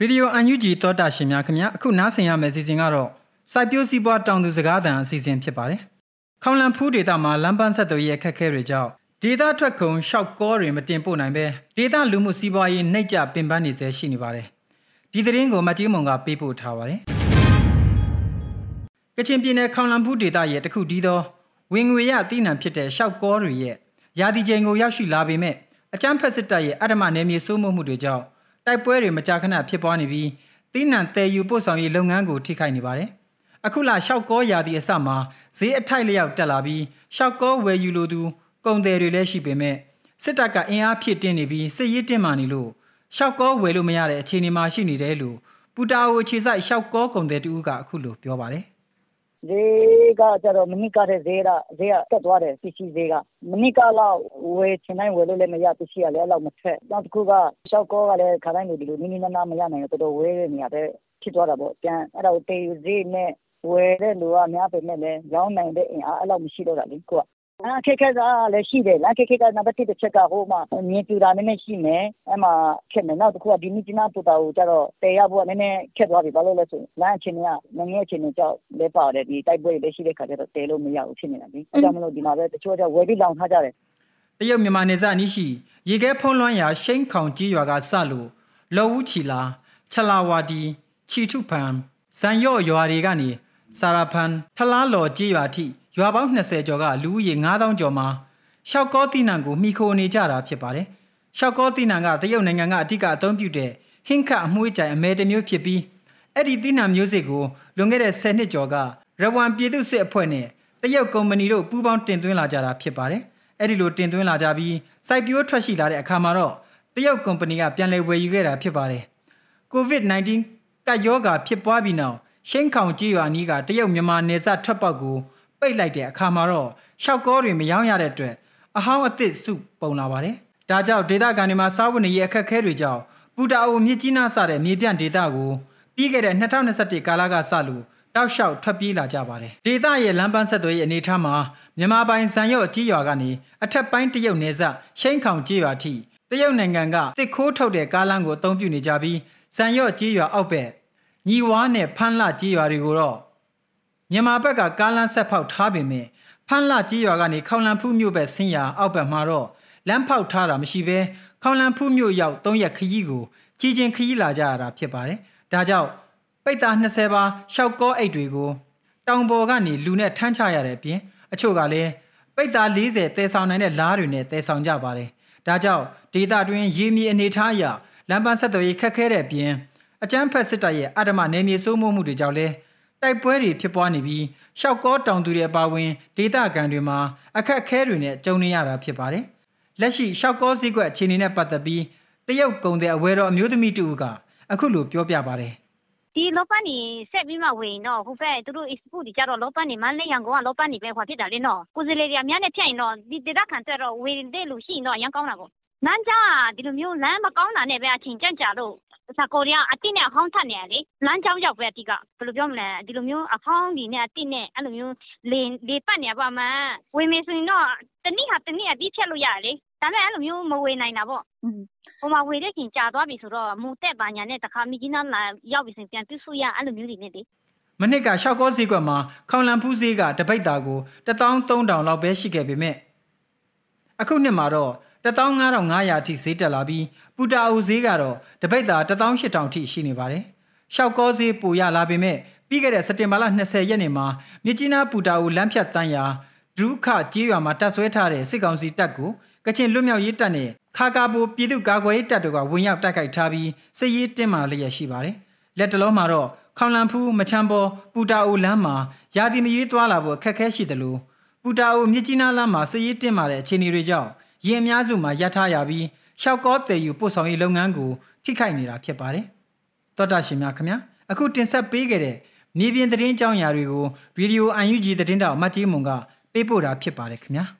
ရေဒီယိုအန်ယူဂျီသောတာရှင်များခင်ဗျာအခုနားဆင်ရမယ့်အစီအစဉ်ကတော့စိုက်ပျိုးစီးပွားတောင်သူစကားသံအစီအစဉ်ဖြစ်ပါတယ်။ခေါင်လန်ဖူးဒေတာမှာလမ်းပန်းဆက်သွယ်ရေးအခက်အခဲတွေကြောင့်ဒေတာထွက်ခုံရှောက်ကောတွေမတင်ပို့နိုင်ပဲဒေတာလူမှုစီးပွားရေးနှိပ်ကြပင်ပန်းနေစေရှိနေပါတယ်။ဒီသတင်းကိုမကြီးမုံကပေးပို့ထားပါတယ်။ကချင်ပြည်နယ်ခေါင်လန်ဖူးဒေတာရဲ့တခုတည်းသောဝင်ငွေရအသီးနှံဖြစ်တဲ့ရှောက်ကောတွေရဲ့ရာသီချိန်ကိုရောက်ရှိလာပေမဲ့အကြမ်းဖက်စစ်တပ်ရဲ့အဓမ္မနယ်မြေစိုးမိုးမှုတွေကြောင့် တိုက်ပွဲတွေမကြာခဏဖြစ်ပွားနေပြီးတီးနှံတည်ယူပို့ဆောင်ရေးလုပ်ငန်းကိုထိခိုက်နေပါတယ်။အခုလရှောက်ကောရာသီအစမှာဈေးအထိုက်လျောက်တက်လာပြီးရှောက်ကောဝယ်ယူလိုသူကုန်တယ်တွေလည်းရှိပေမဲ့စစ်တပ်ကအင်အားဖြည့်တင်းနေပြီးစစ်ရေးတင်းမာနေလို့ရှောက်ကောဝယ်လို့မရတဲ့အခြေအနေမှာရှိနေတယ်လို့ပူတာအိုခြေဆိုင်ရှောက်ကောကုန်တယ်တူကအခုလိုပြောပါတယ်။ ဈေးကကျတော့ မနှစ်ကတဲ့ဈေးကဈေးက တက်သွားတယ် ပစ္စည်းဈေးက မနှစ်ကလောက် ဝယ်ချင်တိုင်း ဝယ်လို့လည်းမရ ပစ္စည်းကလည်း အဲ့လောက်မထွက် နောက်တစ်ခုကရှောက်ကောကလည်း ခါတိုင်းလိုဒီလိုနင်းနင်းနားနားမရနိုင်ဘူး တော်တော်ဝဲတဲ့နေရာပဲ ဖြစ်သွားတာပေါ့ပြန်အဲ့ဒါကိုတေးဈေးနဲ့ ဝယ်တဲ့လူက များပေမဲ့လည်း ရောင်းနိုင်တဲ့အင်အား အဲ့လောက်မရှိတော့တာလေကိုက အခက်ခဲကလည်းရှိတယ်အခက်ခဲကနံပါတ်1တစ်ချက်ကဟိုမှာမြင်ပြတာနည်းနည်းရှိမယ်အဲ့မှာခက်မယ်နောက်တစ်ခုကဒီမြကျနာပူတာကိုကျတော့တည်ရဖို့ကနည်းနည်းခက်သွားပြီဘာလို့လဲဆိုလမ်းအခြေအနေကငငယ်အခြေအနေကြောင့်လဲပါတယ်ဒီတိုက်ပွဲတွေလည်းရှိတဲ့ခါကျတော့တည်လို့မရဘူးဖြစ်နေတာလေအဲကြောင့်မလို့ဒီမှာပဲတချို့ကဝယ်ပြီးလောင်ထားကြတယ်တရုတ်မြန်မာနယ်စပ်အနီးရှိရေခဲဖုံးလွှမ်းရာရှိန်ခေါင်ကြီးရွာကစလို့လော်ဝူချီလာချလာဝါဒီချီထုဖန်ဇန်ရော့ရွာတွေကနေစာရဖန်ထလားလော်ကြီးရွာထိ ရွာပေါင်း20ကျော်ကလူဦးရေ9000ကျော်မှာရှောက်ကောတိနံကိုမိခိုနေကြတာဖြစ်ပါတယ်။ရှောက်ကောတိနံကတရုတ်နိုင်ငံကအဓိကအသုံးပြုတဲ့ဟင်းခတ်အမွှေးကြိုင်အမဲတစ်မျိုးဖြစ်ပြီးအဲ့ဒီတိနံမျိုးစစ်ကိုလွန်ခဲ့တဲ့10နှစ်ကျော်ကရဝမ်ပြည်သူစစ်အဖွဲ့နဲ့တရုတ်ကုမ္ပဏီတို့ပူးပေါင်းတင်သွင်းလာကြတာဖြစ်ပါတယ်။အဲ့ဒီလိုတင်သွင်းလာကြပြီးစိုက်ပျိုးထွက်ရှိလာတဲ့အခါမှာတော့တရုတ်ကုမ္ပဏီကပြန်လည်ဝယ်ယူခဲ့တာဖြစ်ပါတယ်။ COVID-19 ကပ်ရောဂါဖြစ်ပွားပြီးနောက်ရှင်းခေါင်ကြီးရွာနီးကတရုတ်မြန်မာနယ်စပ်ထွက်ပေါက်ကို ပိတ်လိုက်တဲ့အခါမှာတော့ရှောက်ကောတွေမယောင်းရတဲ့အတွက်အဟောင်းအသစ်စုပုံလာပါတယ်။ဒါကြောင့်ဒေသခံတွေမှာစားဝတ်နေရေးအခက်အခဲတွေကြောင့်ပူတာအိုမြစ်ကြီးနားစတဲ့မြေပြန့်ဒေသကိုပြီးခဲ့တဲ့2021ကာလကစလို့တောက်လျှောက်ထွက်ပြေးလာကြပါတယ်။ဒေသရဲ့လမ်းပန်းဆက်သွယ်ရေးအနေအထားမှာမြန်မာပိုင်ဇန်ရော့ကြီးရွာကနေအထက်ပိုင်းတရုတ်နယ်စပ်ရှိန်ခေါင်ကြီးရွာထိတရုတ်နိုင်ငံကတစ်ခိုးထုတ်တဲ့ကားလမ်းကိုအသုံးပြုနေကြပြီးဇန်ရော့ကြီးရွာအောက်ဘက်ညီဝါနဲ့ဖန်းလှကြီးရွာတွေကိုတော့ မြန်မာဘက်ကကားလမ်းဆက်ဖောက်ထားပေမဲ့ဖန်းလှကြီးရွာကနေခေါင်လန်ဖူးမြို့ဘက်ဆင်းရာအောက်ဘက်မှာတော့လမ်းဖောက်ထားတာမရှိဘဲခေါင်လန်ဖူးမြို့ရောက်၃ရက်ခရီးကိုကြီးချင်းခရီးလာကြရတာဖြစ်ပါတယ်။ဒါကြောင့်ပိတ်သား20ပါးရှောက်ကောအိတ်တွေကိုတောင်ပေါ်ကနေလူနဲ့ထမ်းချရတဲ့အပြင်အချို့ကလည်းပိတ်သား40တဲဆောင်နိုင်တဲ့လားတွေနဲ့တဲဆောင်ကြပါတယ်။ဒါကြောင့်ဒေတာတွင်ရေမြေအနေထားအရလမ်းပန်းဆက်သွယ်ရေးခက်ခဲတဲ့အပြင်အကြမ်းဖက်စစ်တပ်ရဲ့အဓမ္မနယ်မြေစိုးမိုးမှုတွေကြောင့်လည်း တိုက်ပွဲတွေဖြစ်ပွားနေပြီးရှောက်ကောတောင်သူတွေအပါအဝင်ဒေသခံတွေမှာအခက်အခဲတွေနဲ့ကြုံနေရတာဖြစ်ပါတယ်။လက်ရှိရှောက်ကောစည်းကွက်အခြေအနေနဲ့ပတ်သက်ပြီးတရုတ်ကုန်တဲ့အဝဲတော်အမျိုးသမီးတူကအခုလိုပြောပြပါတယ်။ဒီလောပန်းနေဆက်ပြီးမှဝင်တော့ဟိုဘက်သူတို့ export တွေကြတော့လောပန်းနေမန်းလေးရန်ကုန်ကလောပန်းနေပဲဟွာဖြစ်တာလေနော်ကိုယ်စလေတွေအများနဲ့ဖြတ်ရင်တော့ဒီဒေသခံတက်တော့ဝင်တဲ့လူရှိရင်တော့အရင်ကောင်းတာပေါ့ လမ်းကြောင်းကဒီလိုမျိုးလမ်းမကောင်းတာနဲ့ပဲအချိန်ကြန့်ကြာလို့စာကိုရီးယားအတိနဲ့အဟောင်းထပ်နေရလေလမ်းကြောင်းရောက်ပဲအတိကဘယ်လိုပြောမလဲဒီလိုမျိုးအဟောင်းဒီနဲ့အတိနဲ့အဲ့လိုမျိုးလေလေပတ်နေပါမှဝင်မေဆိုရင်တော့တနည်းဟာတနည်းအပြီးဖြတ်လို့ရတယ်လေဒါပေမဲ့အဲ့လိုမျိုးမဝေနိုင်တာပေါ့ဟိုမှာဝေတဲ့ခင်ကြာသွားပြီဆိုတော့မူတက်ပါညာနဲ့တခါမိကြီးနားလာရောက်ပြီဆိုရင်ပြန်ပြုစုရအဲ့လိုမျိုးတွေနဲ့လေမနစ်ကရှောက်ကောဈေးကွက်မှာခေါင်လန်ဖူးဈေးကတပိတ်တာကို13000လောက်ပဲရှိခဲ့ပေမဲ့အခုနှစ်မှာတော့ 15500အထိဈေးတက်လာပြီးပူတာအိုဈေးကတော့တပိတ်တာ18000အထိရှိနေပါတယ်။ရှောက်ကောဈေးပိုရလာပေမဲ့ပြီးခဲ့တဲ့စက်တင်ဘာလ20ရက်နေ့မှာမြကြီးနားပူတာအိုလမ်းဖြတ်တန်းရာဒရုခကြေးရွာမှာတပ်ဆွဲထားတဲ့စစ်ကောင်စီတပ်ကိုကချင်လွတ်မြောက်ရေးတပ်နဲ့ခါကာဘိုပြည်သူ့ကာကွယ်ရေးတပ်တို့ကဝင်ရောက်တိုက်ခိုက်ထားပြီးစစ်ရေးတင်းမာလျက်ရှိပါတယ်။လက်တလုံးမှာတော့ခေါင်လန်ဖူးမချမ်းပေါ်ပူတာအိုလမ်းမှာရာသီမရွေးသွားလာဖို့အခက်အခဲရှိတယ်လို့ပူတာအိုမြစ်ကြီးနားလမ်းမှာစစ်ရေးတင်းမာတဲ့အခြေအနေတွေကြောင့် ရင်အများစုမှာရပ်ထားရပြီးရှောက်ကောတည်ယူပို့ဆောင်ရေးလုပ်ငန်းကိုထိခိုက်နေတာဖြစ်ပါတယ်။သောတာရှင်များခင်ဗျာအခုတင်ဆက်ပေးခဲ့တဲ့မြေပြင်သတင်းကြောင်းရာတွေကိုဗီဒီယို UNG သတင်းတောက်မတ်ကြီးမွန်ကပေးပို့တာဖြစ်ပါတယ်ခင်ဗျာ။